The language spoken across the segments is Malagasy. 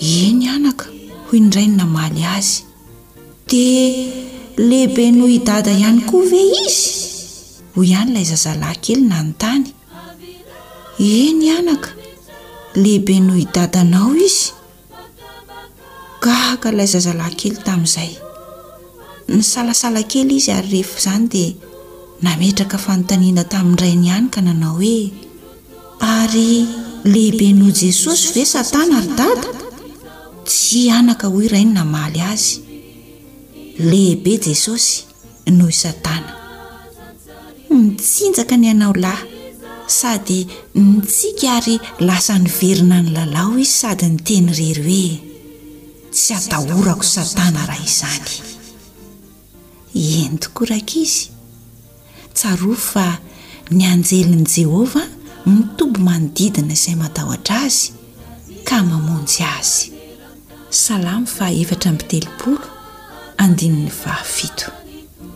Eny anaka, hoy ny rainy namaly azy. Dia lehibe noho i Dada ihany koa ve izy? hoy ihany ilay zazalahy kely nanontany. Eny anaka, lehibe noho i Dadanao izy. Gaga ilay zazalahy kely tamin'izay. Nisalasala kely izy ary rehefa izany dia nametraka fanontaniana tamin'ny rainy ihany ka nanao hoe. Ary lehibe noho Jesosy ve Satana ry dada? Tsy anaka hoy rainy namaly azy. Lehibe Jesosy noho i Satana. Mitsinjaka ny anao lahy sady nitsiky ary lasa niverina ny lalao izy sady niteny irery hoe tsy atahorako Satana raha izany. Eny tokoa, rankizy. Tsarovy fa ny anjelin'i Jehovah mitoby manodidina izay matahotra azy ka mamonjy azy. Salamo fahaefatra amby telopolo, andininy fahafito.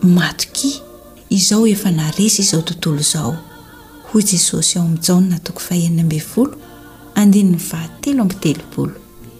Matokia, izao efa naharesy izao tontolo izao, hoy Jesosy ao amin'ny Jaona toko fahenina ambin'ny folo, andininy fahatelo amby telopolo.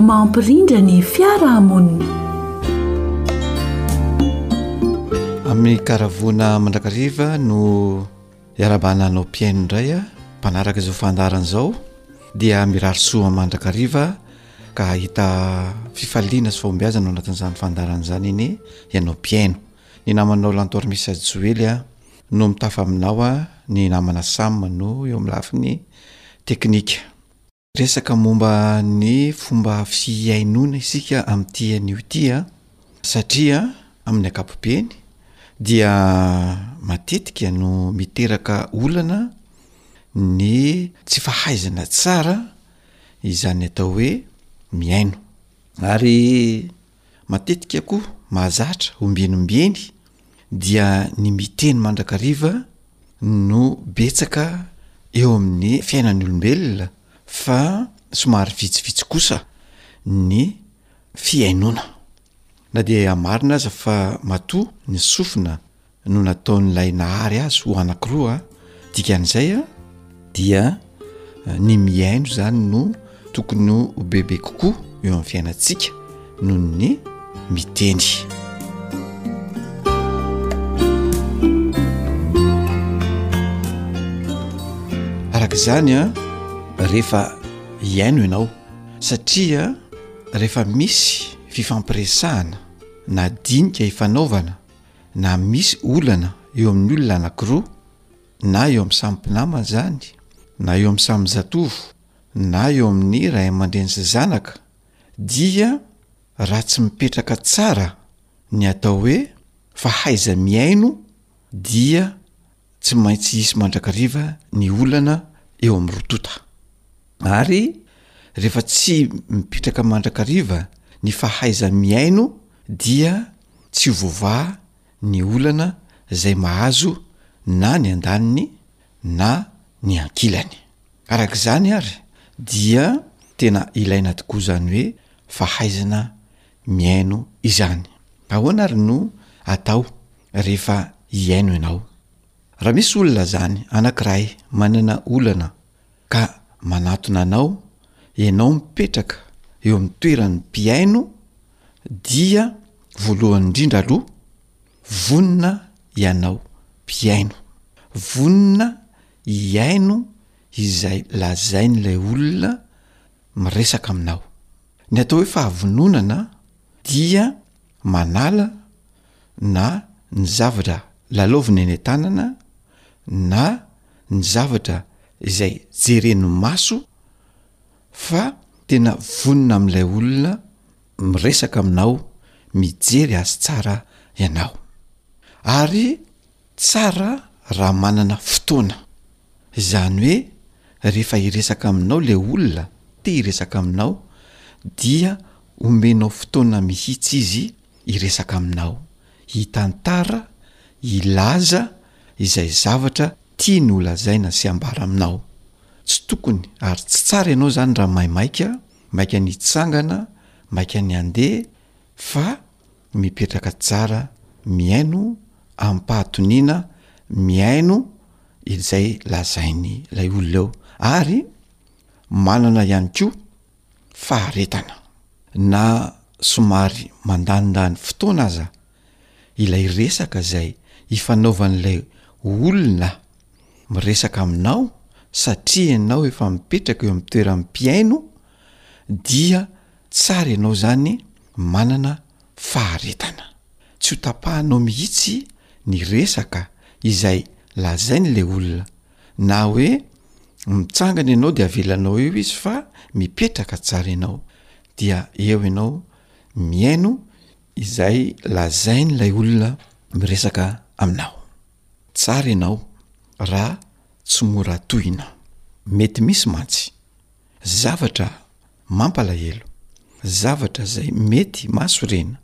Mampirindra ny fiarahamonina. Amin'ny karavona mandrakariva no iarabana anao mpihaino indray a mpanaraka izao fandarana izao dia mirary soa mandrakariva ka hahita fifaliana sy fahombiazana ao anatin'izany fandarana izany anie ianao mpihaino ny namanao lantor misa joely a no mitafa aminao a ny namana sam no eo amin'ny lafiny teknika Resaka momba ny fomba fihainoana isika amin'ity anio ity a, satria amin'ny ankapobeny dia matetika no miteraka olana ny tsy fahaizana tsara izany atao hoe mihaino ary Matetika koa mahazatra ombieniombieny dia ny miteny mandrakariva no betsaka eo amin'ny fiainan'ny olombelona fa somary vitsivitsy kosa ny fihainoana. Na dia marina aza fa matoa ny sofina no nataon'ilay Nahary azy ho anankiroa, dikan'izay dia ny mihaino izany no tokony ho bebe kokoa eo amin'ny fiainantsika noho ny miteny. Araka izany a, rehefa hihaino ianao satria rehefa misy fifampiresahana na dinika ifanaovana na misy olana eo amin'ny olona anankiroa na eo amin'ny samy mpinamana izany na eo amin'ny samy zatovo na eo amin'ny ray aman-dreny sy zanaka dia raha tsy mipetraka tsara ny atao hoe fahaiza-mihaino dia tsy maintsy hisy mandrakariva ny olana eo amin'ny roa tonta. Ary rehefa tsy mipetraka mandrakariva ny fahaiza-mihaino dia tsy ho voavaha ny olana izay mahazo na ny andaniny na ny ankilany. Araka izany ary dia tena ilaina tokoa izany hoe fahaizana mihaino izany. Ahoana ary no atao rehefa hihaino ianao? Raha misy olona izany anankiray manana olana ka manatona anao ianao mipetraka eo amin'ny toeran'ny mpihaino dia voalohany indrindra aloha vonona ianao mpihaino. Vonona hihaino izay lazain'ilay olona miresaka aminao. Ny atao hoe fahavononana dia manala na ny zavatra lalaovina eny an-tanana na ny zavatra izay jeren'ny maso fa tena vonona amin'ilay olona miresaka aminao, mijery azy tsara ianao. Ary Tsara raha manana fotoana. Izany hoe rehefa hiresaka aminao le olona te hiresaka aminao dia omenao fotoana mihitsy izy hiresaka aminao, hitantara, hilaza izay zavatra tiany ho lazaina sy ambara aminao. Tsy tokony ary tsy tsara ianao zany raha maimaika, maika ny hitsangana, maika ny handeha fa mipetraka tsara mihaino amim-pahatoniana mihaino izay lazainy ilay olona eo ary manana ihany koa faharetana na somary mandanindany fotoana aza ilay resaka izay ifanaovan'ilay olona miresaka aminao satria ianao efa mipetraka eo amin'ny toeram-pihaino dia Tsara ianao zany manana faharetana. Tsy ho tapahanao mihitsy ny resaka izay lazainy le olona. Na hoe mitsangana ianao de avelanao eo izy fa mipetraka tsara ianao. Dia eo ianao mihaino izay lazainy lay olona miresaka aminao. Tsara ianao raha tsy mora tohina. Mety misy mantsy. Zavatra mampalahelo, zavatra izay mety mahasorena,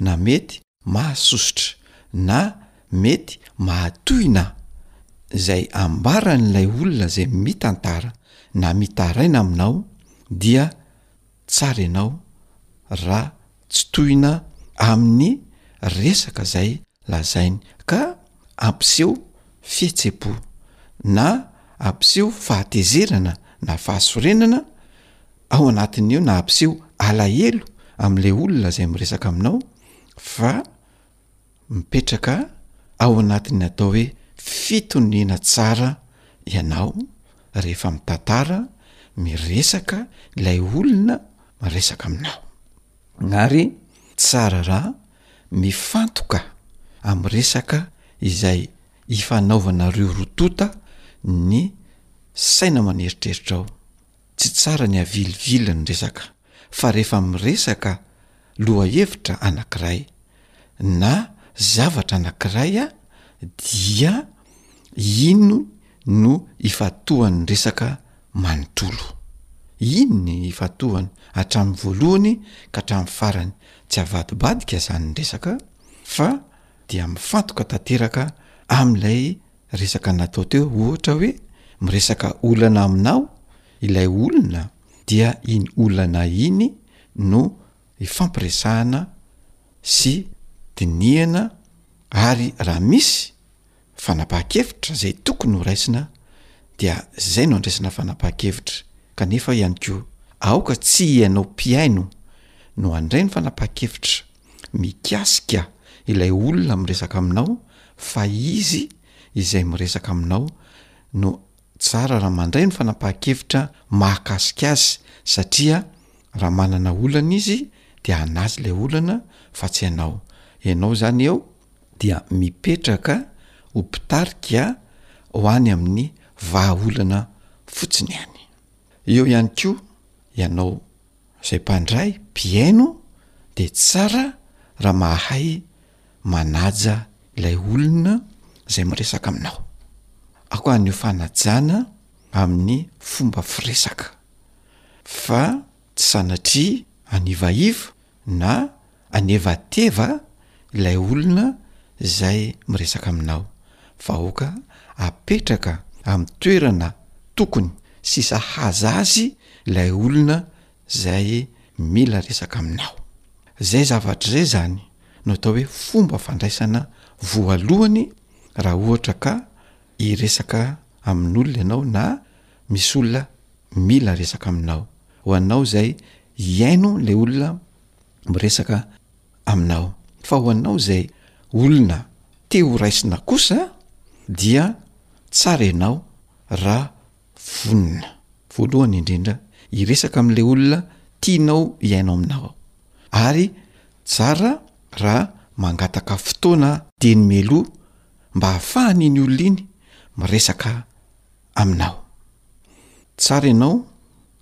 na mety mahasosotra, na mety mahatohina izay ambaran'ilay olona izay mitantara na mitaraina aminao dia tsara ianao raha tsy tohina amin'ny resaka izay lazainy ka ampiseho fihetsem-po na ampiseho fahatezerana na fahasorenana ao anatin'io na ampiseho alahelo amin'ilay olona izay miresaka aminao fa Mipetraka ao anatin'ny atao hoe fitoniana tsara ianao rehefa mitantara, miresaka ilay olona miresaka aminao. Ary tsara raha mifantoka amin'ny resaka izay ifanaovanareo roa tonta ny saina maneritreritrao. Tsy tsara ny avilivily ny resaka fa rehefa miresaka lohahevitra anankiray na zavatra anankiray a dia ino no ifatohan'ny resaka manontolo. Iny ny ifatohany hatramin'ny voalohany ka hatramin'ny farany. Tsy avadibadika zany ny resaka fa dia mifantoka tanteraka amin'ilay resaka natao teo ohatra hoe miresaka olana aminao ilay olona dia iny olana iny no ifampiresahana sy dinihana ary raha misy fanapaha-kevitra zay tokony ho raisina dia zay no andraisana fanapaha-kevitra kanefa ihany koa aoka tsy ianao mpihaino no andray ny fanapaha-kevitra mikasika ilay olona miresaka aminao fa izy izay miresaka aminao no tsara raha mandray ny fanapahan-kevitra mahakasika azy satria raha manana olana izy de anazy ilay olana fa tsy ianao, ianao zany eo dia mipetraka ho mpitarika ho any amin'ny vahaolana fotsiny ihany, eo ihany koa ianao Zay mpandray, mpihaino, dia tsara raha mahay manaja ilay olona izay miresaka aminao. Ako anio fanajana amin'ny fomba firesaka fa tsy sanatria anivaiva na Anevateva ilay olona izay miresaka aminao. Vahoaka apetraka amin'ny toerana tokony sy sahaza azy ilay olona izay mila resaka aminao. Izay zavatra izay izany no atao hoe fomba fandraisana voalohany raha ohatra ka hiresaka amin'olona ianao na misy olona mila resaka aminao. Ho anao izay hihaino ilay olona miresaka aminao. Fa ho anao izay olona te ho raisina kosa dia tsara ianao raha vonona, voalohany indrindra, hiresaka amin'ilay olona tianao hihaino aminao ao. Ary tsara raha mangataka fotoana dieny mialoha mba hahafahan'iny olona iny miresaka aminao. Tsara ianao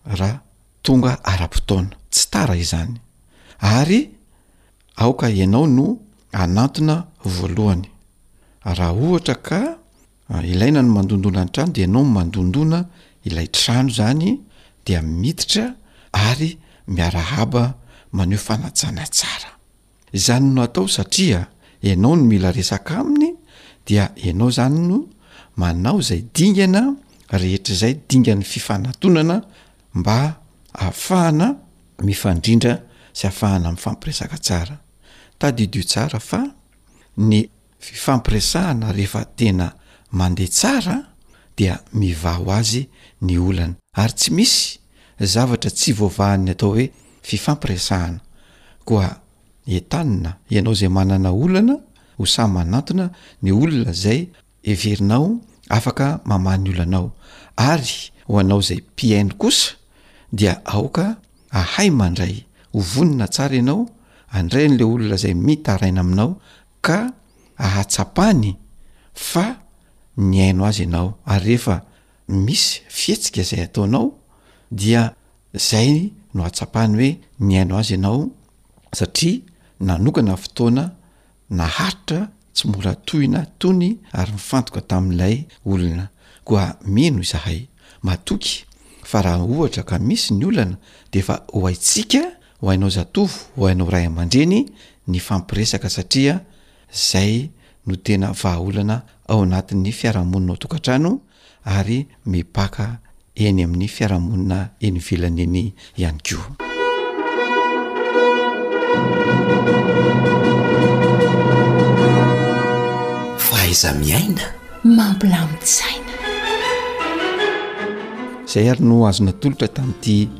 raha tonga ara-potoana, tsy tara izany, ary aoka ianao no hanantona voalohany. Raha ohatra ka ilaina ny mandondona ny trano dia ianao no mandondona ilay trano izany dia miditra ary miarahaba maneho fanajana tsara. Izany no atao satria ianao no mila resaka aminy dia ianao zany no manao zay dingana rehetra zay dingan'ny fifanatonana mba ahafahana mifandrindra sy ahafahana mifampiresaka tsara. Tadidio tsara fa ny fifampiresahana rehefa tena mandeha tsara dia mivaha ho azy ny olana ary tsy misy zavatra tsy voavahan'ny atao hoe fifampiresahana koa entanina ianao izay manana olana ho samy manantona ny olona izay heverinao afaka mamaha ny olanao ary ho anao izay mpihaino kosa dia aoka ahay mandray ho vonona tsara ianao andray an'ilay olona izay mitaraina aminao ka ahatsapany fa mihaino azy ianao, ary rehefa misy fihetsika izay ataonao dia izay no ahatsapany hoe mihaino azy ianao satria nanokana fotoana naharitra tsy mora tohina tony ary mifantoka tamin'ilay olona, koa mino izahay matoky fa raha ohatra ka misy ny olana dia efa ho haintsika ho hainao zatovo ho hainao ray amandreny nifampiresaka satria zay no tena vahaolana ao anatin'ny fiarahamonina ao tokantrano ary mipaka eny amin'ny fiarahamonina eny ivelany eny ihany koa. Fahaiza miaina mampilamin-tsaina. Izay ary no azon'atolotra tamin'ity.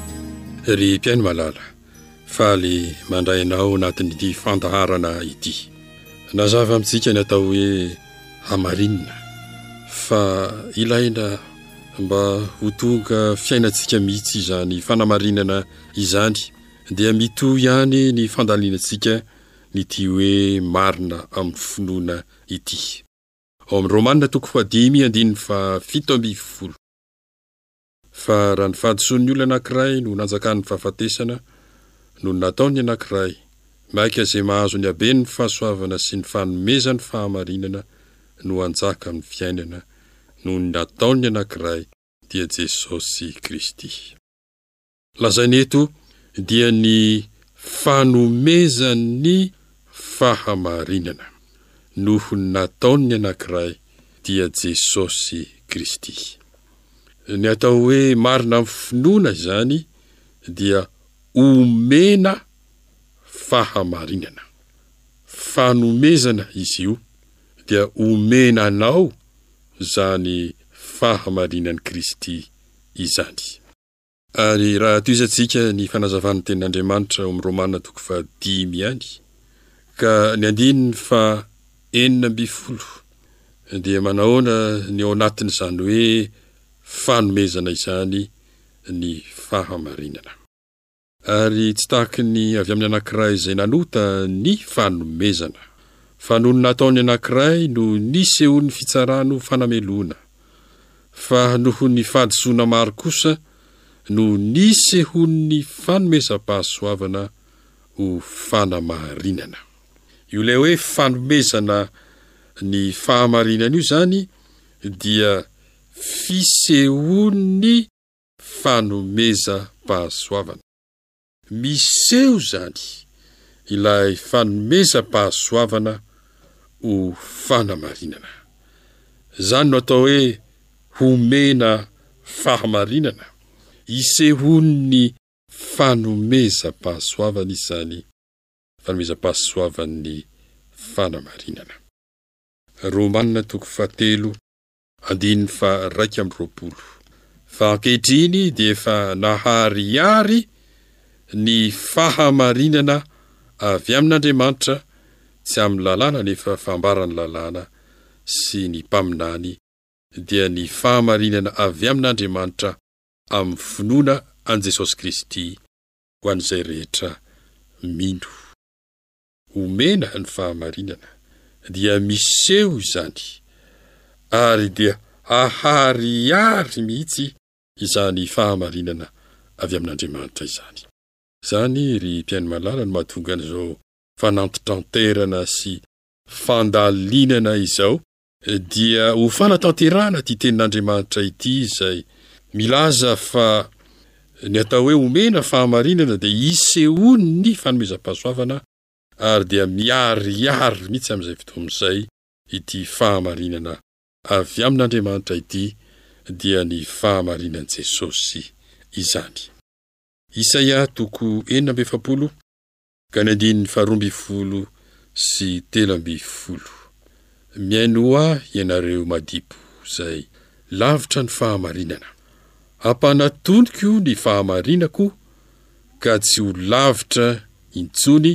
Ry mpihaino malala, faly mandray anao anatin'ity fandaharana ity. Nazava amintsika ny atao hoe hamarinina fa ilaina mba ho tonga fiainantsika mihitsy izany fanamarinana izany dia mitohy ihany ny fandalinantsika ity hoe marina amin'ny finoana ity. Ao amin'ny Romana toko fahadimy andininy fahafito ambin'ny folo. Fa raha ny fahadisoan'ny olona anankiray no nanjakan'ny fahafatesana, no nataon'ny anankiray, maika izay mahazo ny haben'ny fahasoavana sy ny fanomezan'ny fahamarinana no hanjaka amin'ny fiainana, noho ny nataon'ny anankiray, dia Jesosy Kristy. Lazaina eto dia ny fanomezan'ny fahamarinana noho ny nataon'ny anankiray dia Jesosy Kristy. Ny atao hoe marina amin'ny finoana izany dia omena fahamarinana. Fanomezana izy io dia omena anao izany fahamarinan'i Kristy izany. Ary raha tohizantsika ny fanazavan'ny tenin'Andriamanitra ao amin'ny Romana toko fahadimy ihany ka ny andininy faha enina ambin'ny folo dia manahoana ny ao anatin'izany hoe fanomezana izany ny fahamarinana? Ary tsy tahaka ny avy amin'ny anankiray izay nanota ny fanomezana. Fa noho ny nataon'ny anankiray no nisehoan'ny fitsarany ho fanamelohana. fa noho ny fahadisoana maro kosa no nisehoan'ny fanomezam-pahasoavana ho fanamarinana. Io ilay hoe fanomezana ny fahamarinana io izany dia fisehoan'ny fanomezam-pahasoavana. Miseho izany ilay fanomezam-pahasoavana ho fanamarinana. Izany no atao hoe homena fahamarinana. Isehoan'ny fanomezam-pahasoavana izany fanomezam-pahasoavan'ny fanamarinana. Andininy faha iraika amby roapolo. Fa ankehitriny dia efa naharihary ny fahamarinana avy amin' Andriamanitra, tsy amin' ny lalàna nefa fambaran' ny lalàna sy ny mpaminany, dia ny fahamarinana avy amin' Andriamanitra amin' ny finoana an' Jesosy Kristy ho an' izay rehetra mino. omena ny fahamarinana, dia miseho izany, ary dia aharihary mihitsy izany fahamarinana avy amin'Andriamanitra izany. Izany, ry mpihaino malala, no mahatonga an'izao fanantitranterana sy fandalinana izao dia ho fanatanterahana ity tenin'Andriamanitra ity izay milaza fa ny atao hoe omena fahamarinana dia isehoan'ny fanomezam-pahasoavana ary dia miharihary mihitsy amin'izay fotoana izay ity fahamarinana avy amin'Andriamanitra ity dia ny fahamarinan'i Jesosy izany. Isaia toko enina amby efapolo Ka ny andininy faharoa ambin'ny folo sy telo ambin'ny folo. Mihaino ho ahy ianareo madibo izay lavitra ny fahamarinana. Hampanatoniko ny fahamarinako ka tsy ho lavitra intsony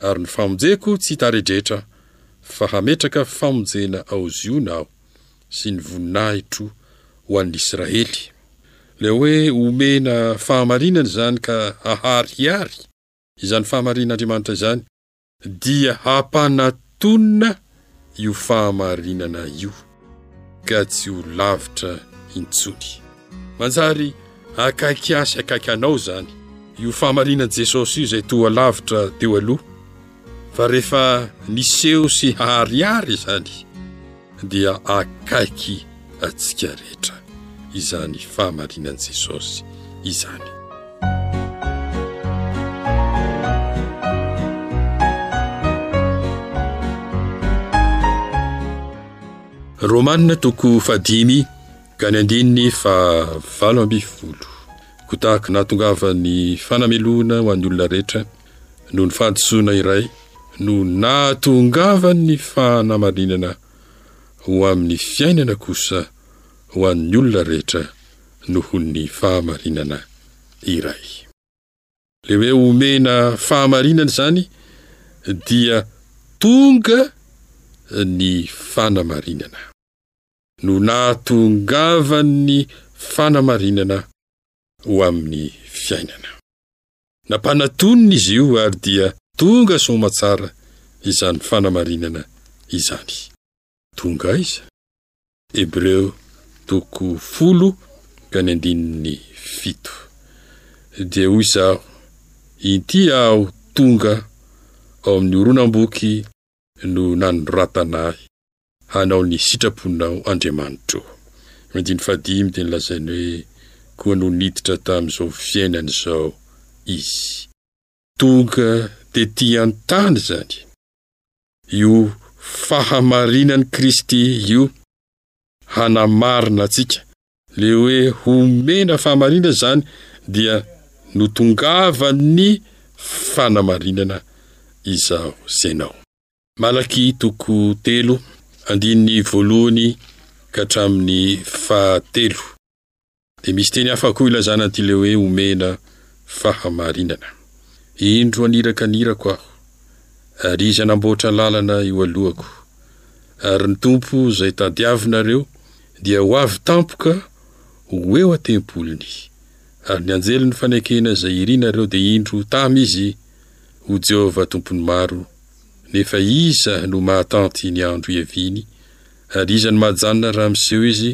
ary ny famonjeko tsy taredretra fa hametraka famonjena ao Ziona aho sy ny voninahitro ho an'ny Israely. Ilay hoe omena fahamarinana izany ka hahariary. Izany fahamarian'Andriamanitra izany dia hampanatonina io fahamarinana io ka tsy ho lavitra intsony. Manjary akaiky ahy sy akaiky anao izany io fahamarinan'i Jesosy io izay toa lavitra teo aloha Fa rehefa niseho sy haharihary izany dia akaiky antsika rehetra izany fahamarinan'i Jesosy izany. Romanina toko fadimy ka ny andininy fa valo ambin'ny folo. Koa tahaka nahatongavan'ny fanamelohana ho an'ny olona rehetra noho ny fahadisoana iray no nahatongavan'ny fanamarinana ho amin'ny fiainana kosa ho an'ny olona rehetra noho ny fahamarinana iray. Ilay hoe omena fahamarinana izany dia tonga ny fanamarinana. no nahatongavan'ny fanamarinana ho amin'ny fiainana. Nampanatonina izy io ary dia tonga soamatsara izany fanamarinana izany. Tonga aiza? Hebreo toko folo ka ny andininy fito. Dia hoy izaho, Inty aho tonga ao amin'ny horonam-boky no nanoratana ahy hanao ny sitraponao Andriamanitro. Andininy fahadimy dia nilazainy hoe, Koa nony niditra tamin'izao fiainana izao izy. Tonga tety an-tany izany io fahamarinan'i Kristy io hanamarina antsika Le hoe homena fahamarinana izany dia notongavan'ny fanamarinana izaho sy ianao. Malaky toko telo, andininy voalohany ka hatramin'ny fahatelo. Dia misy teny hafa koa ilazana an'ity le hoe homena fahamarinana. Indro haniraka ny irako aho, ary Izy hanamboatra lalana eo alohako. Ary ny Tompo izay tadiavinareo Dia ho avy tampoka ho eo an-tempoliny, ary ny anjelin'ny fanekena izay irinareo dia indro ho tamy izy, ho Jehovah Tompon'ny maro, nefa iza no mahatanty ny andro hiaviany, ary iza no mahajanona raha miseho izy,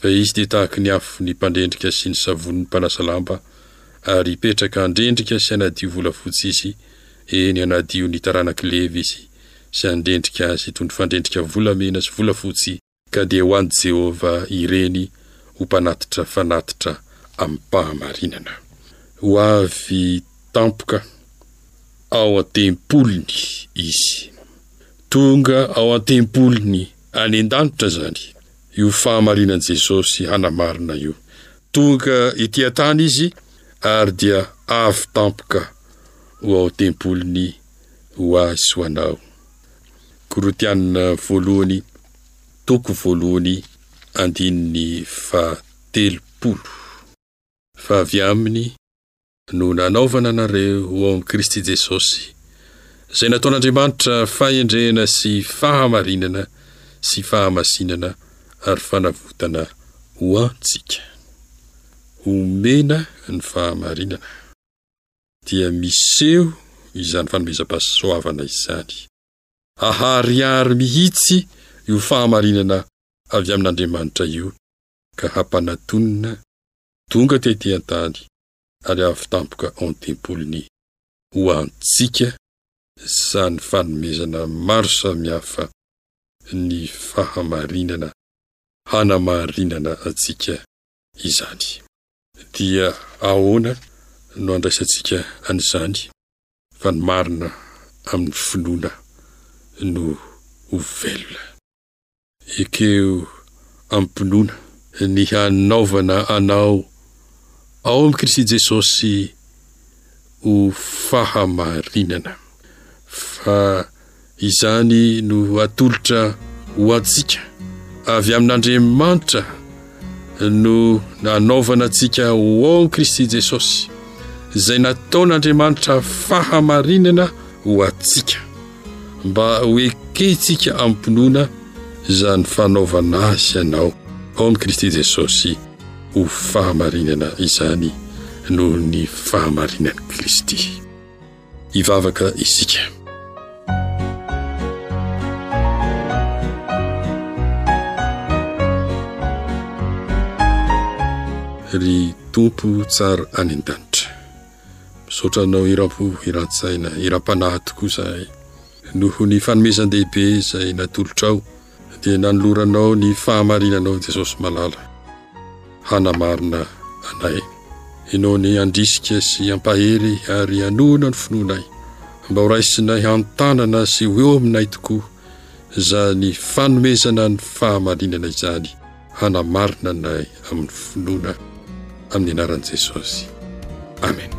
fa izy dia tahaka ny afo ny mpandrendrika sy ny savony ny mpanasa lamba, ary hipetraka handrendrika sy hanadio volafotsy izy, eny, hanadio ny taranak'i Levy izy, sy handrendrika azy toy ny fandrendrika volamena sy volafotsy. ka dia ho an'i Jehovah ireny ho mpanatitra fanatitra amim-pahamarinana. Ho avy tampoka ao an-tempoliny izy. Tonga ao an-tempoliny any an-danitra izany io fahamarinan'i Jesosy hanamarina io. Tonga etỳ an-tany izy ary dia avy tampoka ho ao an-tempoliny ho ahy sy ho anao. Korintiana Voalohany toko voalohany andininy fahatelopolo. Fa avy aminy no nanaovana anareo ho ao amin'i Kristy Jesosy, izay nataon'Andriamanitra fahendrena sy fahamarinana sy fahamasinana ary fanavotana ho antsika. Omena ny fahamarinana. dia miseho izany fanomezam-pahasoavana izany. Haharihary mihitsy io fahamarinana avy amin'Andriamanitra io ka hampanatonina tonga tety an-tany ary avy tampoka ao an-tempoliny ho antsika izany fanomezana maro samihafa ny fahamarinana hanamarinana antsika izany. Dia ahoana no andraisantsika an'izany fa ny marina amin'ny finoana no ho velona? Ekeo amim-pinoana ny hanaovana anao ao amin'i Kristy Jesosy ho fahamarinana, fa Izany no atolotra ho antsika avy amin'Andriamanitra no nanaovana antsika ho ao amin'i Kristy Jesosy, izay nataon'Andriamanitra fahamarinana ho antsika, mba ho ekentsika amim-pinoana izany fanaovana azy ianao ao amin'i Kristy Jesosy ho fahamarinana izany noho ny fahamarinan'i Kristy. hivavaka isika. Ry Tompo tsara any an-danitra, misaotra anao iram-po, iran-tsaina, iram-panahy tokoa izahay noho ny fanomezan-dehibe izay natolotrao. Dia nanoloranao ny fahamarinanao Jesosy malala hanamarina anay. Ianao ny handrisika sy hampahery ary hanohina ny finoanay mba ho raisinay hantanana sy ho eo aminay tokoa izany fanomezana ny fahamarinana izany. hanamarina anay amin'ny finoana amin'ny anaran'i Jesosy. Amen.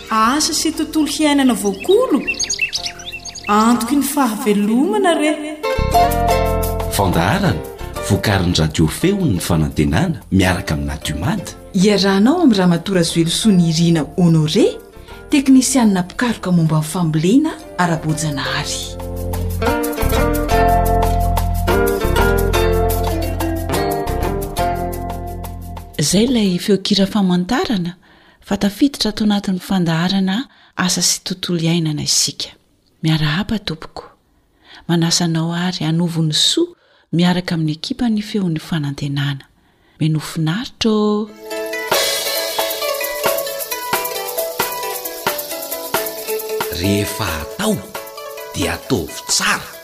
Asa sy tontolo hiainana voakolo? Antoky ny fahavelomana re! Fandaharana vokarin'ny Radio Feon'ny Fanantenana miaraka amin'ny Nadiomad. Iarahanao amin'i Ramatoa Razoelisoa Nirina Honoré, teknisianina mpikaroka momba ny fambolena ara-boajanahary. Izay ilay feon-kira famantarana fa tafiditra ato anatin'ny fandaharana Asa sy Tontolo Iainana isika. Miarahaba tompoko. Manasa anao àry hanovo ny soa miaraka amin'ny ekipan'ny Feon'ny Fanantenana. Menoa finaritra ô! rehefa atao dia ataovy tsara.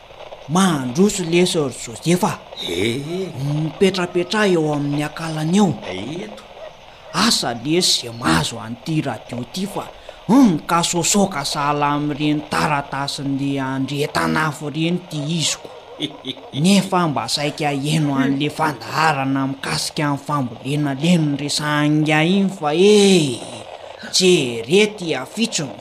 Mandroso lesy ry Josepha a! Ee! Mipetrapetraha eo amin'ny akalany eo. Eto! Asa lesy izay mahazo an'ity radio ity fa hum ka sosoka sahala amin'ireny taratasin'ilay Andry Tanafo ireny ity iziko. Nefa mba saika haheno an'ilay fandaharana mikasika ny fambolena leny ry Sahanga iny fa ee! Tsy ery ety afitsony.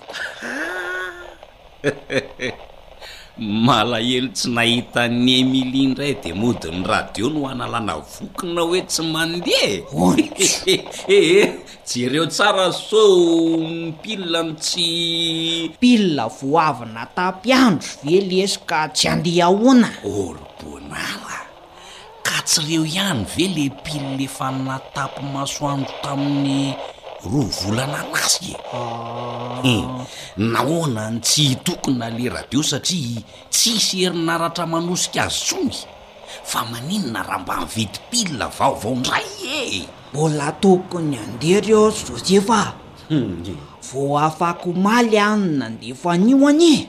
Malahelo tsy nahita an'i Emilie indray dia mody ny radio no hanalana voky na hoe tsy mandeha e! Ontsa! Ee, jereo tsara sao ny pile no tsy. Pile vao avy natapy andro ve lesy ka tsy handeha ahoana? Orbonala! Ka tsy reo ihany ve le pile efa natapy masoandro tamin'ny roa volana lasa e? Hum, nahoana no tsy hitokona le radio satria tsisy herinaratra manosika azy tsony? Fa maninona raha mba mividy pile vaovao ndray e! Mbola tokony andeha reo ry Joseph a! Vao afaka omaly an nandefa an'io anie!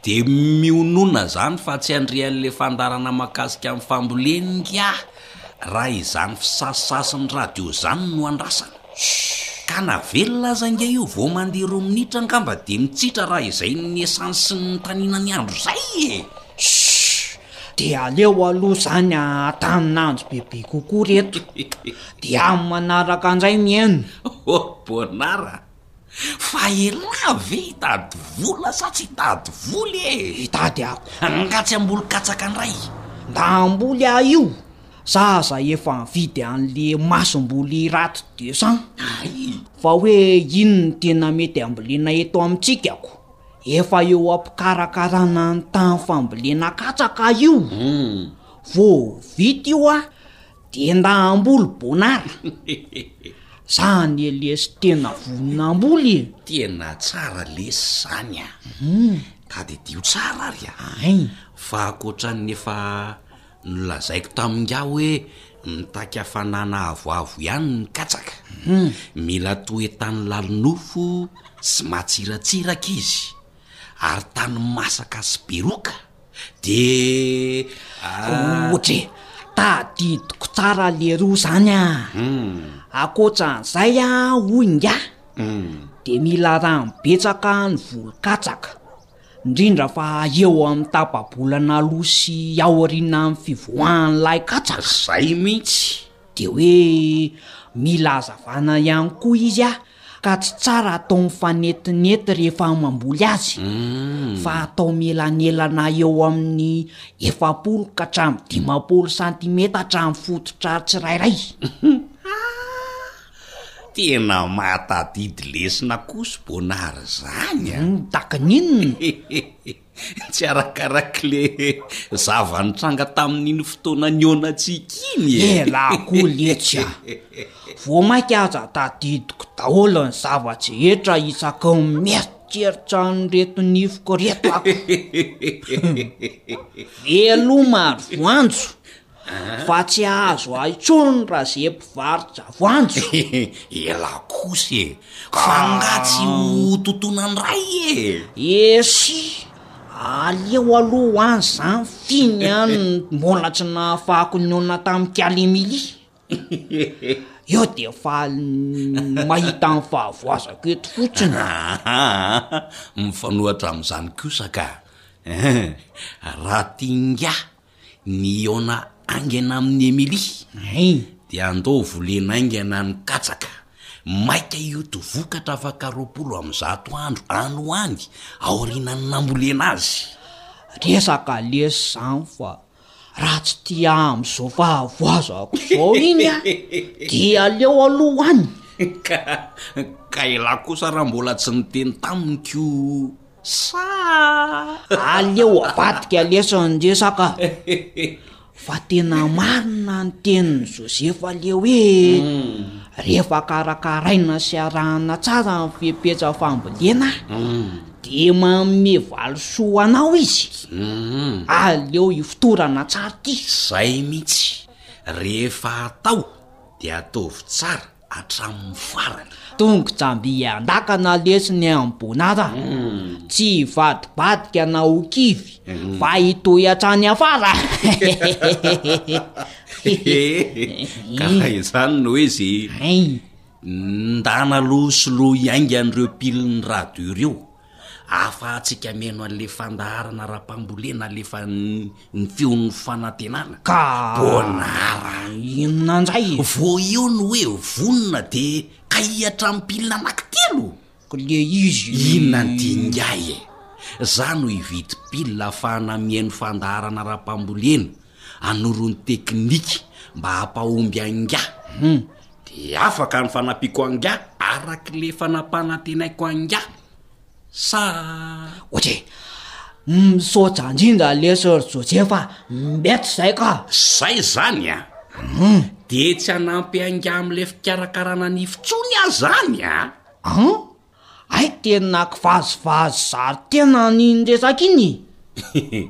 Dia mionona izany fa tsy handrehan'ilay fandaharana mahakasika ny fambolena ingahy raha izany fisasinsasin'ny radio izany no andrasana. Ka na velona aza ingahy io vao mandeha roa minitra angamba dia mitsitra raha izay ny essence nitaninany ny andro izay e! Dia aleo aloha izany atanin'anjo bebe kokoa ry eto. Dia amin'ny manaraka indray mihaino. Ô Bernard a! Fa elah ve hitady vola sa tsy hitady vola e? Hitady aho. Nga tsy hamboly katsaka ndray? Nda hamboly aho io. Zaza efa nividy an'le masomboly raty deux cents. Ay! Fa hoe inn ny tena mety hambolena eto amintsika ko? Efa eo ampikarakarana ny tany fambolena katsaka io. Umm. Vao vita io a! Dia nda hamboly Bonara. Zany lesy tena vonona hamboly e. Tena tsara lesy zany a. Hmm. Ka didio tsara ary a. Ain. Fa ankoatran'ny efa nolazaiko tamin'ingahy hoe mitaky hafanana avoavo ihany ny katsaka. Hmm. Mila toetany lalin-nofo sy matsiratsiraka izy ary tany masaka sy beroka. De ah. Otre, tadidiko tsara leroa zany a. Hum. Akoatran'izay a hoy ingahy. Hum. De mila rano betsaka ny volon-katsaka, ndrindra fa eo amin'ny tapa-bolana aloha sy aorianan'ny fivoahan'ilay katsaka. Zay mihitsy. De hoe mila azavana ihany koa izy a. ka tsy tsara atao mifanetinety rehefa mamboly azy fa atao mielanelana eo amin'ny efapolo ka hatramin'ny dimampolo santimetatra ny fototra tsirairay. Tena mahatadidy lesona kosa Bônary izany a! Takininona? Tsy arakarak'le zava-nitranga tamin'iny fotoana nihaonantsika iny e! Elah koa letsy a! Vao mainka aza tadidiko daholo ny zava-drehetra isaky ny mieritreritra an'ireto nifiko ireto aho. Veloma ary voanjo! fa tsy ahazo ahy intsony raha ze mpivarotra voanjo ela kosa e fa nga tsy ho totonany ray e esy aleo aloha ho any zany finy any mbola tsy nahafahako ny ona tamin'ny kalimily eo de faly mahita ny fahavoazako eto fotsiny mifanohatra amin'izany kosa ka raha tia ingahy Ny hihaona haingana amin'i Emilie. Hein! Dia andao volena haingana ny katsaka. Maika hioty vokatra afaka roapolo amby zato andro any ho any aorianan'ny nambolena azy. Resaka lesy izany fa raha tsy tia amin'izao fahavoazako izao iny an, dia aleo aloha ho any. Ka, ka ialahy kosa raha mbola tsy niteny taminy koa. Sa aleo avadika lesany resaka fa tena marina ny tenin'i Josefa le hoe rehefa karakaraina sy arahana tsara ny fepetra fambolena de manome valisoa anao izy. Aleo ifotorana tsara ity. Zay mihitsy, rehefa atao de ataovy tsara hatramin'ny farany. Tongon-tsamby an-dakana lesony am-bonara, tsy hivadibadika na ho kivy, fa hitohy hatrany afara! Ka raha izany no izy, ndana aloha soloy haingana ireo pilin'ny radio ireo. Ahafahantsika mihaino an'ilay fandaharana ara-pambolena alefan'ny Feon'ny Fanantenana. Ka boanara inona indray e? Vao eo ny hoe vonona dia kahihatra amin'ny pilina anankitelo? Kle izy. Inona ny diningahy e? Za no hividy pilina ahafahana mihaino fandaharana ara-pambolena, hanoro ny teknika mba hampahomby angaha. Hum. Dia afaka ny fanampiako angaha araka ilay efa nampanantenaiko angaha sa? Ok, misaotra indrindra lesy Joseph a, mety izay ka. Izay izany a! Dia tsy hanampy angaha amin'ilay fikarakarana ny ify intsony aho izany a! An? Hay tena kivazivazy zary tena an'iny resaka iny e!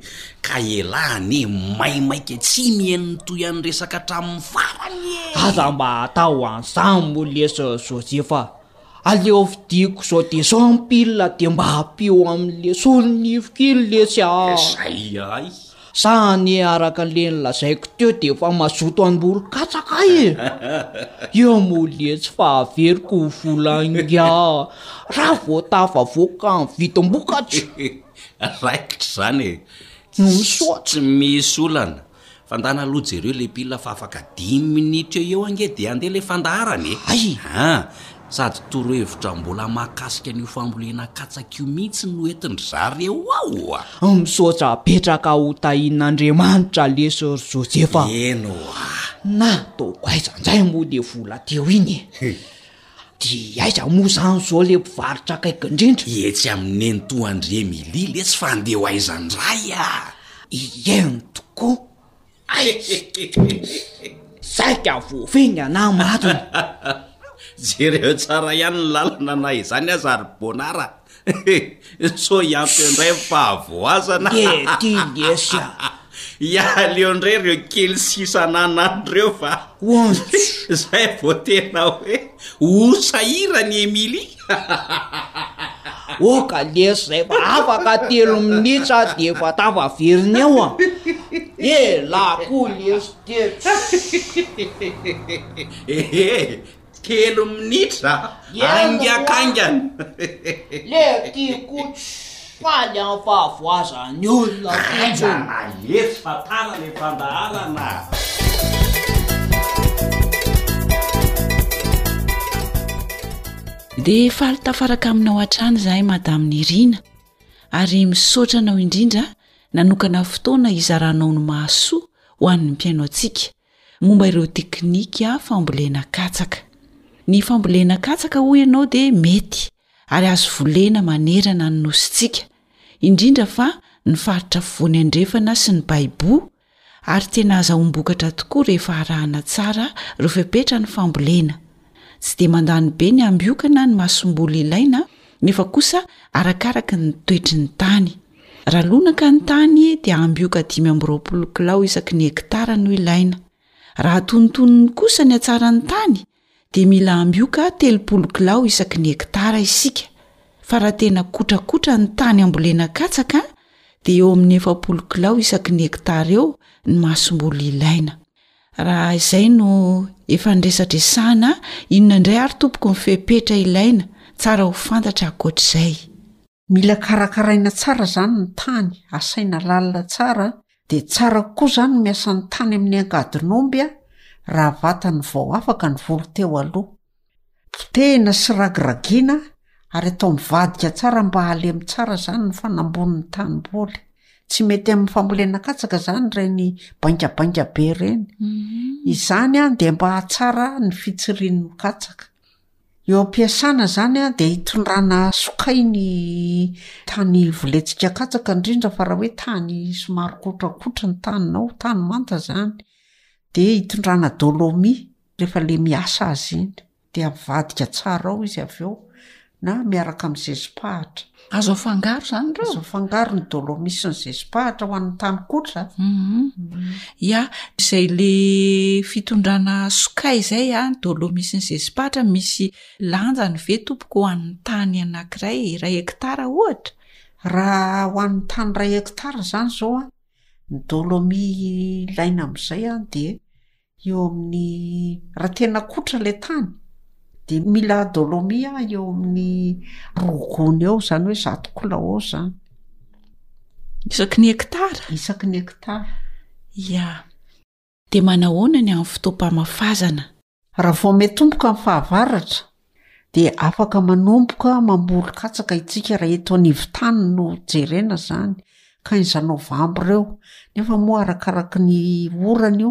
Ka elah anie maimaika tsy mihaino mitohy an'ny resaka hatramin'ny farany e! Aza mba atao an'izany moa lesy Joseph a! Aleo fidiko izao dia izao ny pile dia mba ampio amin'ny lesy olo nifiko iny lesy a! Zay ihany! Sa anie araka le nolazaiko teo de efa mazoto hamboly katsaka e! Eo moa lie tsy fahaveriko ho vola ingahy raha vao tafavoaka ny vidim-bokatra! Raikitra izany e! No misaotra! Tsy misy olana. Fandàna aloha jereo le pile fa afaka dimy minitra eo eo ange dia andeha le fandaharana e! Hay! An! Sady torohevitra mbola mahakasika an'io fambolena katsaka io mihitsy no entin-dry zareo ao a! Misaotra betraka ho tahian'Andriamanitra lesy ry Josefa. Eny hoa. Nataoko aiza njay moa le vola teo iny e? Dia aiza moa zany zao le mpivarotra akaiky indrindra? Etsy amin'ny nenitoan-dry Emilie lesy fa andeha ho aiza ndray a? Ieny tokoa. Saika voafingana aho matony. Jereo tsara ihany ny lalana na izany aza ry Bonara. Sao hiampy indray ny fahavoazana. Ety lesy a. Ialeo indray ireo kely sisa ananany ireo fa. Ontsa. Izay vao tena hoe ho sahira ny Emilie. Oka lesy zay fa afaka telo minitra ah de efa tafaverina eo an. Elah koa lesy teto. Ehe, telo minitra? Aingakaingana. Le tiako. Faly amin'ny fahavoazan'ny olona fotsiny. Aiza na etsy fa tara le fandaharana a! Dia faly tafaraka aminao hatrany izahay Madame Nirina ary misaotra anao indrindra nanokana fotoana hizaranao ny mahasoa ho an'ny mpihaino antsika. Momba ireo teknika fambolena katsaka. Ny fambolena katsaka hoy ianao dia mety ary azo volena manerana ny nosintsika, indrindra fa ny faritra afovoany andrefana sy ny baibo ary tena azahoam-bokatra tokoa rehefa arahana tsara ireo fepetra ny fambolena. Tsy dia mandany be ny ambioka na ny masomboly ilaina nefa kosa arakaraka ny toetry ny tany. Raha lonaka ny tany dia ambioka dimy amby roapolo kilao isaky ny hektara no ilaina. Raha antonontonony kosa ny hatsaran'ny tany dia mila ambioka telopolo kilao isaky ny hektara isika fa raha tena kotrakotra ny tany ambolena katsaka dia eo amin'ny efapolo kilao isaky ny hektara eo ny masomboly ilaina. Raha izay no efa niresadresahana, inona indray ary tompoko ny fepetra ilaina? Tsara ho fantatra ankoatr'izay. Mila karakaraina tsara izany ny tany, asaina lalina tsara dia tsara kokoa izany ny miasan'ny tany amin'ny angadin'omby raha vatany vao afaka ny voly teo aloha. Potehina sy ragiragiana ary atao mivadika tsara mba hahalemy tsara izany ny fanambon'ny tanimboly. Tsy mety amin'ny fambolena katsaka izany ireny baingabainga be ireny. Izany dia mba hahatsara ny fitsirian'ny katsaka. Eo am-piasana izany dia hitondrana sokay ny tany volentsika katsaka indrindra fa raha hoe tany somary kotrakotra ny taninao, tany manta izany, dia hitondrana dolomie. Rehefa le miasa azy iny de avadika tsara ao izy avy eo na miaraka amin'ny zezi-pahatra. Azo afangaro izany ireo? Azo afangaro ny dolomis sy ny zezi-pahatra ho an'ny tany kotra. Ya, izay le fitondrana sokay izay a, ny dolomis sy ny zezi-pahatra, misy lanjany ve tompoko ho an'ny tany anankiray, iray hekitara ohatra? Raha ho an'ny tany iray hekitara izany izao a, ny dolomis ilaina amin'izay a de eo amin'ny raha tena kotra ilay tany de mila dolomia eo amin'ny rogony eo zany hoe zato kilao zany isaky ny hektara isaky ny hektara ya de manahoana ny amin'ny fotoam-pamafazana raha vao metomboka amin'ny fahavaratra Dia afaka manomboka mamboly katsaka itsika raha eto anivon-tany no jerena izany, ka inza novambra eo, nefa moa arakaraky ny orana io.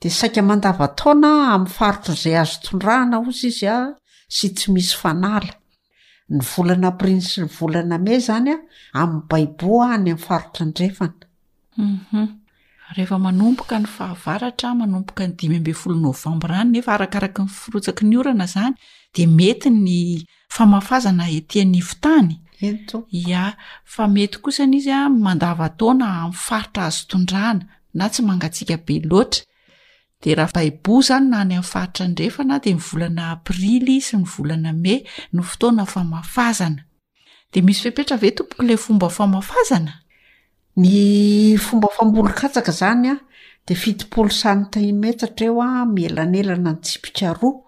Dia saika mandavan-taona amin'ny faritra izay azo tondrahana hozy izy a, sy tsy misy fanala. Ny volana aprily sy ny volana mey izany a, amin'ny baiboa any amin'ny faritra andrefana. Humm. Rehefa manomboka ny fahavaratra, manomboka ny dimy ambin'ny folo novambra any nefa arakaraky ny firotsaky ny orana izany dia mety ny famafazana ety anivon-tany. Eny tompoko. Ia, fa mety kosa ny izy a mandavan-taona amin'ny faritra azo tondrahana na tsy mangatsiaka be loatra. Dia raha baiboho izany na any amin'ny faritra andrefana dia ny volana aprily sy ny volana mey no fotoana famafazana. Dia misy fepetra ve tompoko ilay fomba famafazana? Ny fomba fambolon-katsaka zany a de fitopolo santimetatra eo a mielanelana ny tsipika roa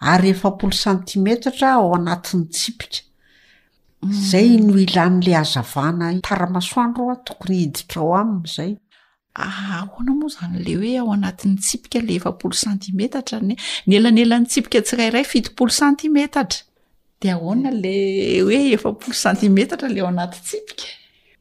ary efapolo santimetatra ao anatin'ny tsipika, zay no ilan'le hazavana tara-masoandro a tokony hiditra ao aminy zay. Ahoana moa zany le hoe ao anatin'ny tsipika le efapolo santimetatra ny ny elanelan'ny tsipika tsirairay fitopolo santimetatra de ahoana le hoe efapolo santimetatra le ao anaty tsipika?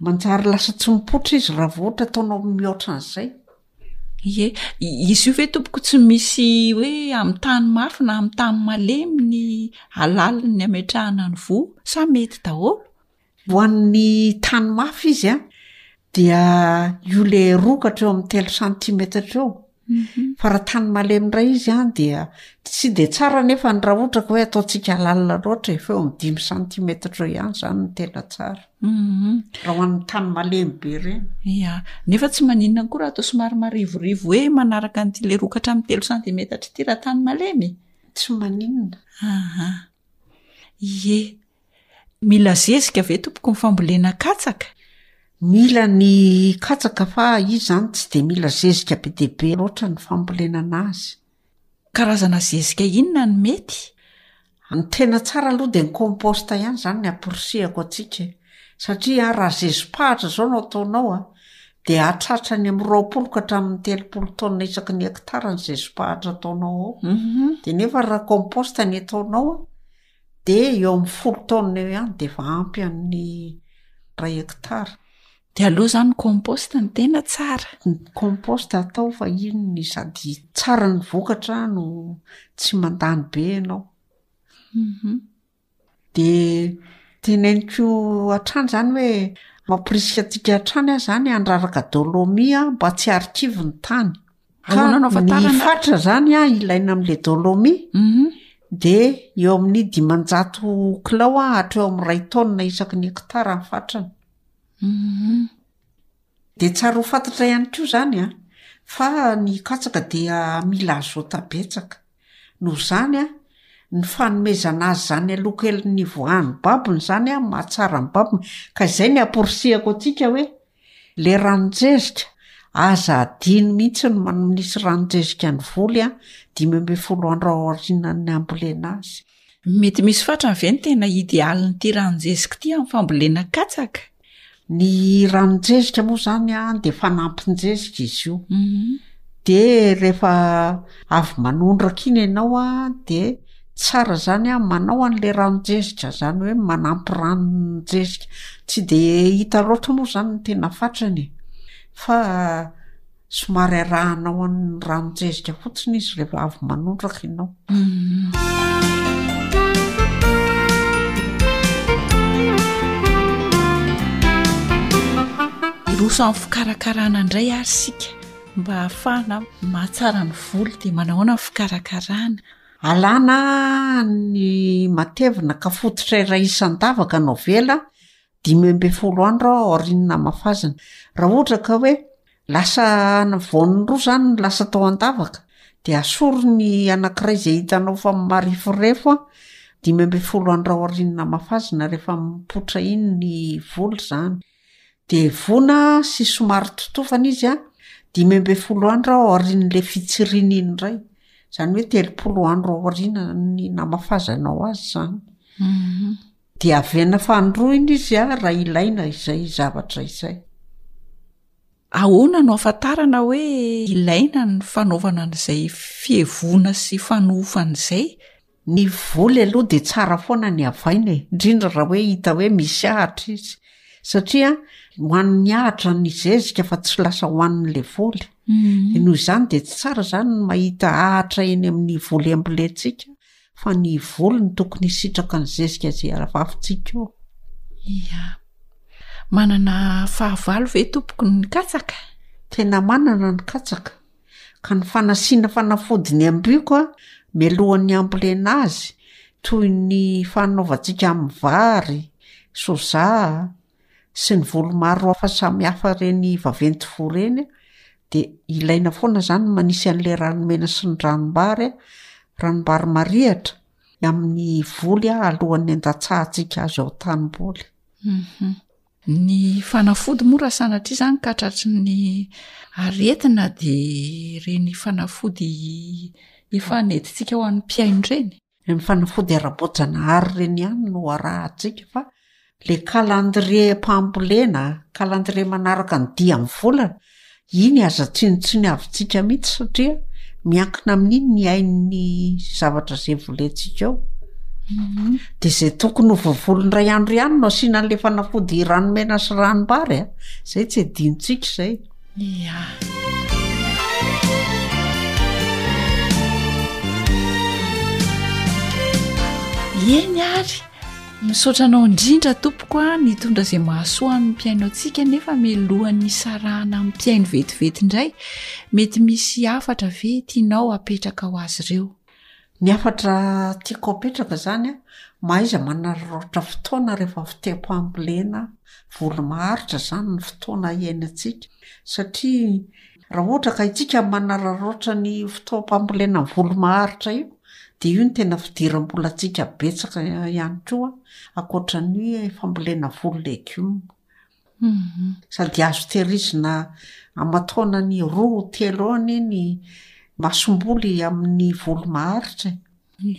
Manjary lasa tsy mipoitra izy raha vao ohatra ataonao mihoatra an'izay. Ie, izy io ve tompoko tsy misy hoe amin'ny tany mafy na amin'ny tany malemy ny alalin'ny ametrahana ny voa sa mety daholo? Ho an'ny tany mafy izy an, dia io ilay rokatra eo amin'ny telo santimetatra eo fa raha tany malemy indray izy any dia tsy de tsara nefa ny raha otraka hoe ataontsika lalina loatra e feo amdimy centimetre eo ihany zany ny tena tsara mhm. raha ho an'ny tany malemy be reny ia nefa tsy maninona koa raha atao somary marivorivo hoe manaraka an'ity le rokatra ami'ny telo centimetre ity raha tany malemy tsy maninona aha ie Mila zezika ve tompoko ny fambolena katsaka? Mila ny katsaka fa izy izany tsy dia mila zezika be dia be loatra ny fambolena an'azy. Karazana zezika inona no mety? Ny tena tsara aloha dia ny compost ihany izany ny amporisihako antsika e! satria raha zezi-pahatra izao no ataonao dia hahatratra any amin'ny roapolo ka hatramin'ny telopolo taonina isaky ny hekitara ny zezi-pahatra ataonao ao dia nefa raha compost ny ataonao Dia eo amin'ny folo taonina eo ihany dia efa ampy an'ny iray hekitara. Dia aleo izany ny compost no tena tsara. Ny compost atao fa iny sady tsara ny vokatra no tsy mandany be ianao. Mhm. Dia teneniko hatrany izany hoe mamporisika antsika hatrany aho izany handraraka dolo mia mba tsy harikivy ny tany. ny fatra zany a ilaina amle dolomi mhm. de eo amin'ny dimanjato kilao a hatreo am ray taonina isaky ny ektara ny fatrany mhm. de tsar ho fatatra ihany ko zany a fa ny katsaka dia mila azotabetsaka noho zany a ny fanomezana azy zany aloko elin'ny voahany babony zany a mahatsara ny babony ka izay ny aporisihako atsika hoe Le ranon-tsezika, aza adino mihitsy ny manisy ranon-tsezika ny voly an, dimy ambin'ny folo andro aorianan'ny hambolena azy. Mety misy fatrany ve ny tena idealin'ity ranon-jezika ity amin'ny fambolena katsaka? Ny ranon-tsezika moa izany an, dia fanampin-jezika izy io. Dia rehefa avy manondraka iny ianao an, dia Tsara zany an, manao an'le ranon-jezika, zany hoe manampy ranon-jezika, tsy de hita loatra moa zany ny tena fatrany e, fa somary arahanao an'ny ranon-jezika fotsiny izy rehefa avy manondraka ianao. Hiroso amin'ny fikarakarana indray ary isika mba hahafahana mahatsara ny volo dia manao ahoana ny fikarakarana? Alana ny matevina ka fototra iray isan-davaka no avela dimy ambin'ny folo andro aorian'ny namafazana. Raha ohatra ka hoe lasa ny voany roa izany no lasa tao an-davaka dia asory ny anankiray izay hitanao fa mareforefo dimy ambin'ny folo andro aorian'ny namafazana rehefa mipoitra iny ny voly izany. Dia vona sy somary totofana izy an, dimy ambin'ny folo andro aorian'ilay fitsiriana iny indray. Izany hoe telopolo andro aorianan'ny namafazanao azy izany. Mhm. Dia avena fandrohina izy an, raha ilaina izay zavatra izay. Ahoana no ahafantarana hoe ilaina ny fanaovana an'izay fihevoana sy fanohofana izay? Ny voly aloha dia tsara foana ny havaina e, indrindra raha hoe hita hoe misy ahatra izy satria ho an'ny ahatra ny zezika fa tsy lasa ho an'ilay voly. Dia noho izany dia tsy tsara izany ny mahita ahatra eny amin'ny voly ambolentsika fa ny voly no tokony hisitraka ny zezika izay aravavintsika eo. Ia. Manana fahavalo ve tompoko ny katsaka? Tena manana ny katsaka. ka ny fanasiana fanafody ny amboiko mialohan'ny hambolena azy toy ny fanaovantsika amin'ny vary, soja sy ny voly maro hafa samihafa ireny vaventy voa ireny dia ilaina foana izany ny manisy an'ilay ranomena sy ny ranombary, ranombary marihitra, amin'ny voly alohan'ny handatsahantsika azy ao an-tanimboly. Ny fanafody moa raha sanatria izany ka tratry ny aretina dia ireny fanafody efa nentitsika ho an'ny mpihaino ireny. Ireny fanafody ara-boajanahary ireny ihany no arahantsika fa ilay calendrier mpambolena, calendrier manaraka ny dian'ny volana Iny aza tsinontsinona avintsika mihitsy satria miankina amin'iny ny ain'ny zavatra izay volentsika ao. Mhm. Dia izay tokony ho voavolin'ny ray andro ihany no asiana an'ilay fanafody ranomena sy ranombary a. Ah. Izay tsy adinontsika izay. Ia. Eny ary. Misaotra anao indrindra tompoko a, nitondra izay mahasoa amin'ny mpihaino antsika nefa mialohan'ny hisarahana amin'ny mpihaino vetivety indray, mety misy hafatra ve tianao hapetraka ho azy ireo? Ny hafatra tiako hapetraka izany a, mahaiza manararaotra fotoana rehefa avy te-hambolena voly maharitra izany ny fotoana iainantsika satria, Raha ohatra ka itsika manararaotra ny fotoam-pambolena voly maharitra io dia io no tena fidiram-bolantsika betsaka ihany koa ankoatra ny hoe fambolena voly legioma. Sady azo tehirizina aman-taonany roa ho telo eo anie ny masomboly amin'ny voly maharitra e.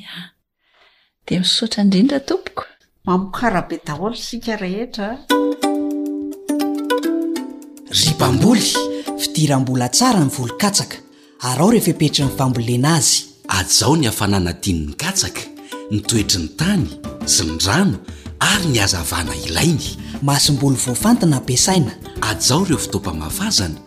Dia misaotra indrindra tompoko. Mamokara be daholo isika rehetra a. Ry mpamboly, fidiram-bola tsara ny voly katsaka. Araho ireo fepetry ny fambolena azy. Hajao ny hafanana tian'ny katsaka, ny toetry ny tany sy ny rano ary ny hazavana ilainy. Masomboly voafantina ampiasaina. Hajao ireo fotoam-pamafazana,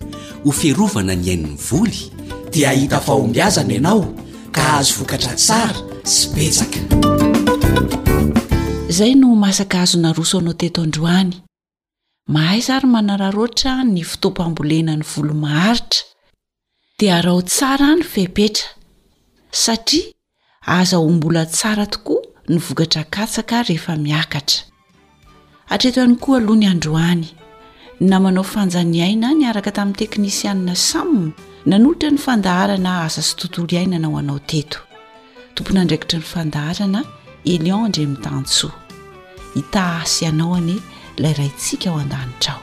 ho fiarovana ny ain'ny voly. Te hahita fahombiazana ianao? ka hahazo vokatra tsara sy betsaka. Izay no masaka azo naroso anao teto androany. Mahaiza ary manararoatra ny fotoam-pambolena ny volo maharitra, dia araho tsara ny fepetra, satria aza ho mbola tsara tokoa ny vokatra katsaka rehefa miakatra. Hatreto ihany koa aloha ny androany, namanao fanja ny aina niaraka tamin'ny teknisianina Sam nanolotra ny fandaharana asa sy tontolo iainana ho anao teto. Tompon'andraikitry ny fandaharana Elion Andriamitansoa. Hitaha hasy anao anie ilay Raintsika ao an-danitra ao.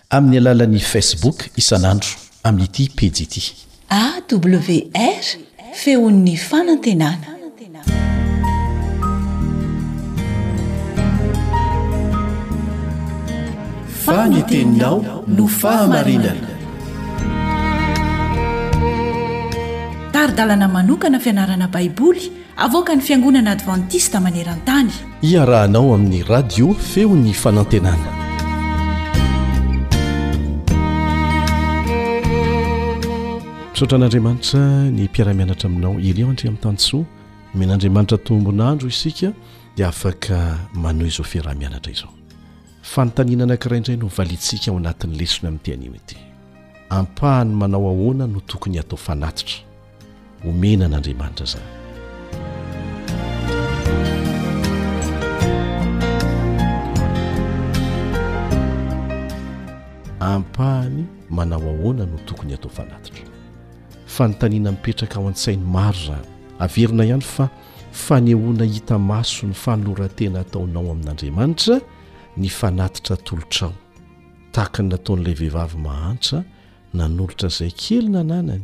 Amin'ny alalan'ny Facebook isan'andro amin'ity pejy ity. AWR, feon'ny fanantenana. Fa ny teninao no fahamarinana. Tari-dalana manokana fianarana Baiboly. Avoakan'ny Fiangonana Advantista maneran-tany. Iarahanao amin'ny Radio Feon'ny Fanantenana. Misaotra an'Andriamanitra ny mpiara-mianatra aminao Elion Andriamitansoa. Men'Andriamanitra tombon'andro isika dia afaka manohy izao fiaraha-mianatra izao. Fanontaniana anankiray indray no valintsika ao anatin'ny lesona amin'ity anio ity. Ampahany manao ahoana no tokony hatao fanatitra? omena an'andriamanitra zany ampahany manao ahoana no tokony atao fanatitra fanontaniana mipetraka ao an-tsainy maro zany averina ihany fa fanehoana hita maso ny fanolorantena ataonao amin'andriamanitra ny fanatitra tolotrao tahaka ny nataon'ilay vehivavy mahantra nanolotra izay kely nananany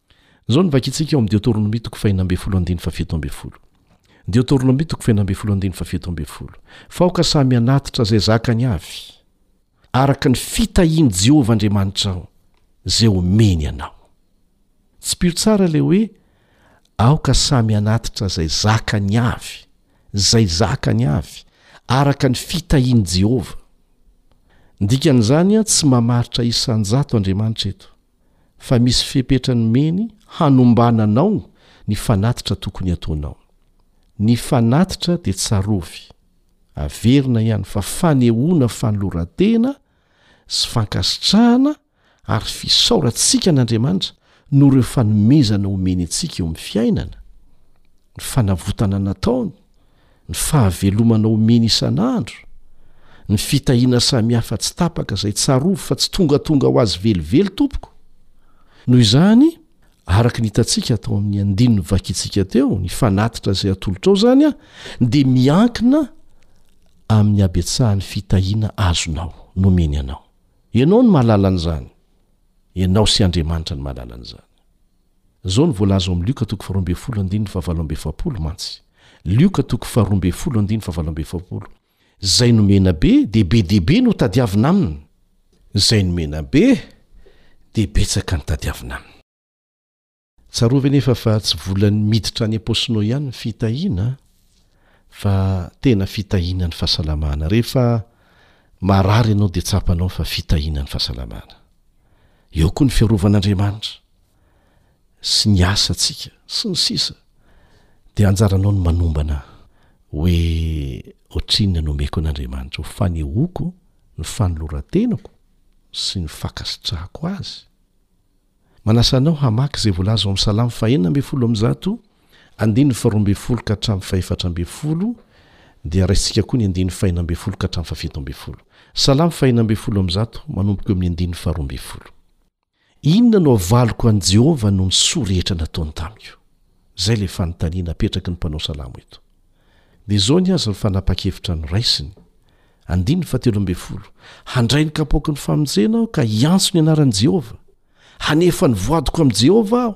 Izao no vakintsika ao amin'ny Deotoronomia toko fahenina ambin'ny folo andininy fahafito ambin'ny folo. Deotoronomia toko fahenina ambin'ny folo andininy fahafito ambin'ny folo, Faoka samy hanatitra izay zakany avy, araka ny fitahian'i Jehovah Andriamanitrao, izay omeny anao. Tsipio tsara ilay hoe aoka samy hanatitra izay zakany avy, izay zakany avy, araka ny fitahian'i Jehovah. Ny dikan'izany, tsy mamaritra isan-jato Andriamanitra eto. fa misy fepetra nomeny hanombananao ny fanatitra tokony ataonao. Ny fanatitra dia tsarovy, averina ihany fa fanehoana fanoloran-tena sy fankasitrahana ary fisaorantsika an'Andriamanitra noho ireo fanomezana omeny antsika eo amin'ny fiainana, ny fanavotana nataony, ny fahavelomana omeny isan'andro, ny fitahiana samihafa tsy tapaka izay tsarovy fa tsy tongatonga ho azy velively, tompoko. Noho izany, araka ny hitantsika tao amin'ny andininy novakintsika teo, ny fanatitra izay atolotrao izany an, dia miankina amin'ny habetsahan'ny fitahiana azonao, nomeny anao. Ianao no mahalala an'izany. Ianao sy Andriamanitra no mahalala an'izany. Izao no voalaza ao amin'ny Lioka toko faharoa ambin'ny folo andininy fahavalo amby efapolo mantsy, Lioka toko faharoa ambin'ny folo andininy fahavalo amby efapolo, Izay nomena be, dia be dia be no tadiavina aminy, izay nomena be, dia betsaka ny tadiavina aminy. Tsarovy anefa fa tsy vola miditra any am-paosinao ihany ny fitahiana fa tena fitahiana ny fahasalamana. Rehefa marary ianao dia tsapanao fa fitahiana ny fahasalamana. Eo koa ny fiarovan'Andriamanitra sy ny asantsika sy ny sisa dia anjaranao ny manombana hoe ohatrinona no omeko an'Andriamanitra ho fanehoako ny fanoloran-tenako sy ny fankasitrahako azy. Manasa anao hamaky izay voalaza ao amin'ny salamo fahenina ambin'ny folo amby zato Andininy faharoa ambin'ny folo ka hatramin'ny fahefatra ambin'ny folo dia raisintsika koa ny andininy fahena ambin'ny folo ka hatramin'ny fahafito ambin'ny folo. Salamo fahena ambin'ny folo amby zato, manomboka eo amin'ny andininy faharoa ambin'ny folo. Inona no havaliko an'i Jehovah noho ny soa rehetra nataony tamiko? Izay ilay fanontaniana apetraky ny mpanao salamo eto. Dia izao anie aza ny fanapahan-kevitra noraisiny. Andininy fahatelo ambin'ny folo, Handray ny kapoaky ny famonjena aho ka hiantso ny anaran'i Jehovah. Hanefa ny voadiko amin'i Jehovah aho.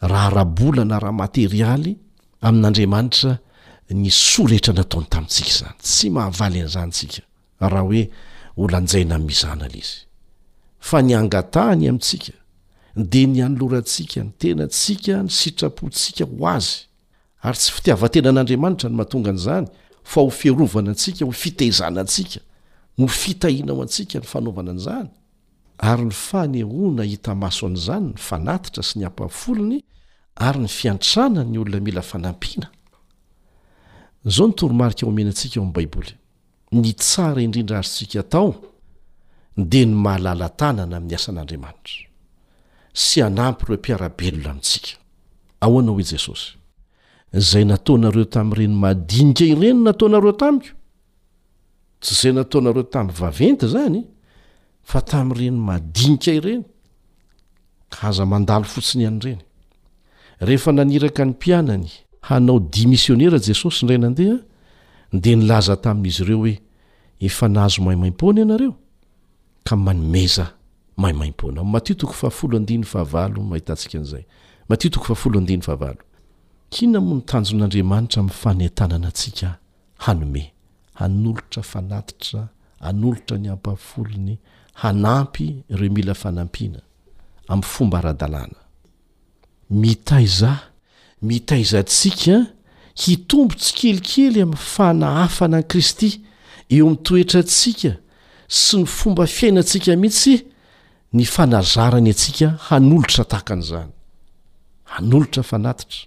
raha ara-bola na ara-materialy, amin'Andriamanitra ny soa rehetra nataony tamintsika izany. Tsy mahavaly an'izany isika raha hoe holanjaina amin'izany ary Izy. Fa ny angatahany amintsika dia ny hanolorantsika ny tenantsika, ny sitrapontsika ho Azy. Ary tsy fitiavan-tenan'Andriamanitra no mahatonga an'izany, fa ho fiarovana antsika, ho fitaizana antsika, ho fitahiana ho antsika ny fanaovana an'izany. ary ny fanehoana hita maso an'izany ny fanatitra sy ny ampahafolony ary ny fiantrana ny olona mila fanampiana. Izao ny toromarika omena antsika ao amin'ny Baiboly, Ny tsara indrindra azontsika atao dia ny mahalala-tanana amin'ny asan'Andriamanitra sy hanampy ireo mpiara-belona amintsika. Ahoana hoy Jesosy? Izay nataonareo tamin'ireny madinika ireny nataonareo tamiko. Tsy izay nataonareo tamin'ny vaventy izany fa tamin'ireny madinika ireny ka aza mandalo fotsiny an'ireny. Rehefa naniraka ny mpianany hanao dia misionera Jesosy indray nandeha dia nilaza tamin'izy ireo hoe, Efa nahazo maimaim-poana ianareo ka manomeza maimaim-poana. Ao Matio toko fahafolo andininy fahavalo no ahitantsika an'izay. Matio toko fahafolo andininy fahavalo. Inona moa no tanjon'Andriamanitra amin'ny fanentanana antsika hanome, hanolotra fanatitra, hanolotra ny ampahafolony, hanampy ireo mila fanampiana amin'ny fomba ara-dalàna. Mitaiza, mitaiza antsika hitombo tsikelikely amin'ny fanahafana an'i Kristy eo amin'ny toetrantsika sy ny fomba fiainantsika mihitsy ny fanazarany antsika hanolotra tahaka an'izany, hanolotra fanatitra,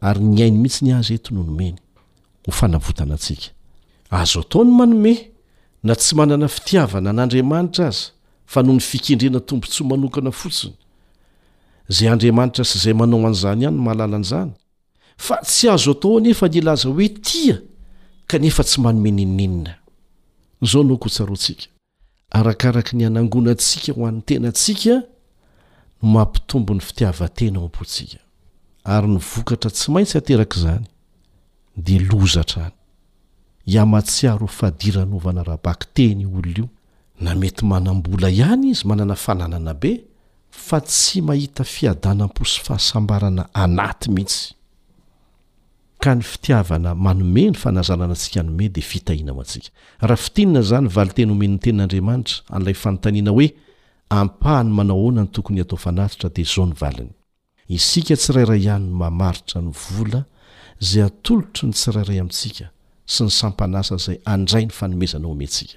ary ny ainy mihitsy ny azy eto no nomeny ho fanavotana antsika. Azo atao ny manome na tsy manana fitiavana an'Andriamanitra aza fa noho ny fikendrena tombontsoa manokana fotsiny. Izay Andriamanitra sy izay manao an'izany ihany no mahalala an'izany. Fa tsy azo atao anefa ny hilaza hoe tia kanefa tsy manome n'inon'inona. Izao no ho tsaroantsika. Arakaraka ny anangonantsika ho an'ny tenantsika no mampitombo ny fitiavan-tena ao am-pontsika. Ary ny vokatra tsy maintsy aterak'izany dia loza hatrany. Ihamatsiaro ho fadiranovana ara-bakiteny io olona io, na mety manam-bola ihany izy, manana fananana be, fa tsy mahita fiadanam-po sy fahasambarana anaty mihitsy. Ka ny fitiavana manome ny fanazanana antsika hanome dia fitahiana ho antsika. Raha fintinina izany valinteny omen'ny Tenin'Andriamanitra an'ilay fanontaniana hoe ampahany manao ahoana no tokony hatao fanatitra dia izao ny valiny. Isika tsirairay ihany no mamaritra ny vola izay atolotry ny tsirairay amintsika sy ny sampan'asa izay handray ny fanomezana omentsika.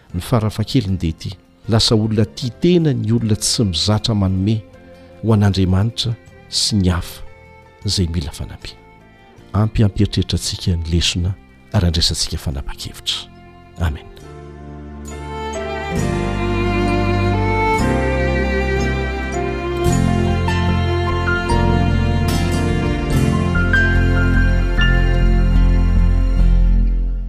Ny farafahakeliny dia ity, lasa olona tia tena ny olona tsy mizatra manome ho an'Andriamanitra sy ny hafa izay mila fanampiana. Ampy hampieritreritra antsika ny lesona ary handraisantsika fanapahan-kevitra. Amen.